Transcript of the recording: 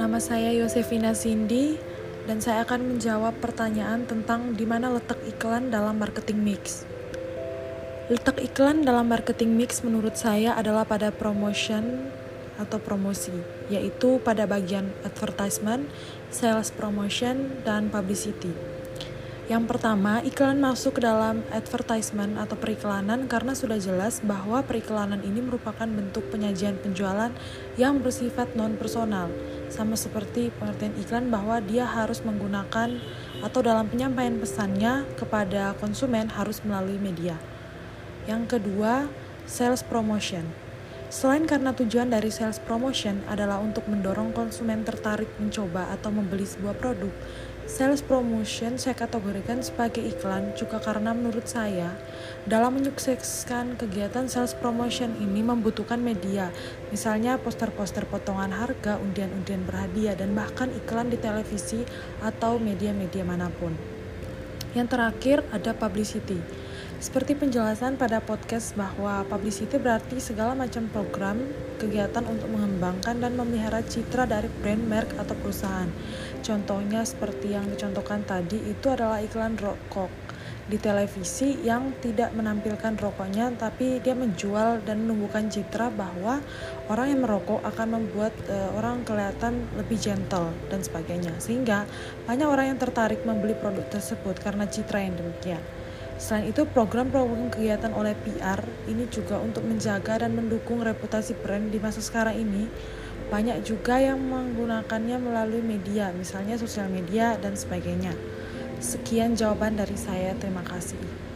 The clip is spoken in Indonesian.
Nama saya Yosefina Cindy dan saya akan menjawab pertanyaan tentang di mana letak iklan dalam marketing mix. Letak iklan dalam marketing mix menurut saya adalah pada promotion atau promosi, yaitu pada bagian advertisement, sales promotion, dan publicity. Yang pertama, iklan masuk ke dalam advertisement atau periklanan karena sudah jelas bahwa periklanan ini merupakan bentuk penyajian penjualan yang bersifat non-personal sama seperti pengertian iklan bahwa dia harus menggunakan atau dalam penyampaian pesannya kepada konsumen harus melalui media. Yang kedua, sales promotion. Selain karena tujuan dari sales promotion adalah untuk mendorong konsumen tertarik mencoba atau membeli sebuah produk, Sales promotion saya kategorikan sebagai iklan juga karena menurut saya dalam menyukseskan kegiatan sales promotion ini membutuhkan media, misalnya poster-poster potongan harga, undian-undian berhadiah dan bahkan iklan di televisi atau media-media mana pun. Yang terakhir ada publicity. Seperti penjelasan pada podcast bahwa publicity berarti segala macam program, kegiatan untuk mengembangkan dan memelihara citra dari brand, merek, atau perusahaan. Contohnya seperti yang dicontohkan tadi itu adalah iklan rokok di televisi yang tidak menampilkan rokoknya tapi dia menjual dan menumbuhkan citra bahwa orang yang merokok akan membuat uh, orang kelihatan lebih gentle dan sebagainya sehingga banyak orang yang tertarik membeli produk tersebut karena citra yang demikian. Selain itu, program-program kegiatan oleh PR ini juga untuk menjaga dan mendukung reputasi brand di masa sekarang ini. Banyak juga yang menggunakannya melalui media, misalnya sosial media dan sebagainya. Sekian jawaban dari saya. Terima kasih.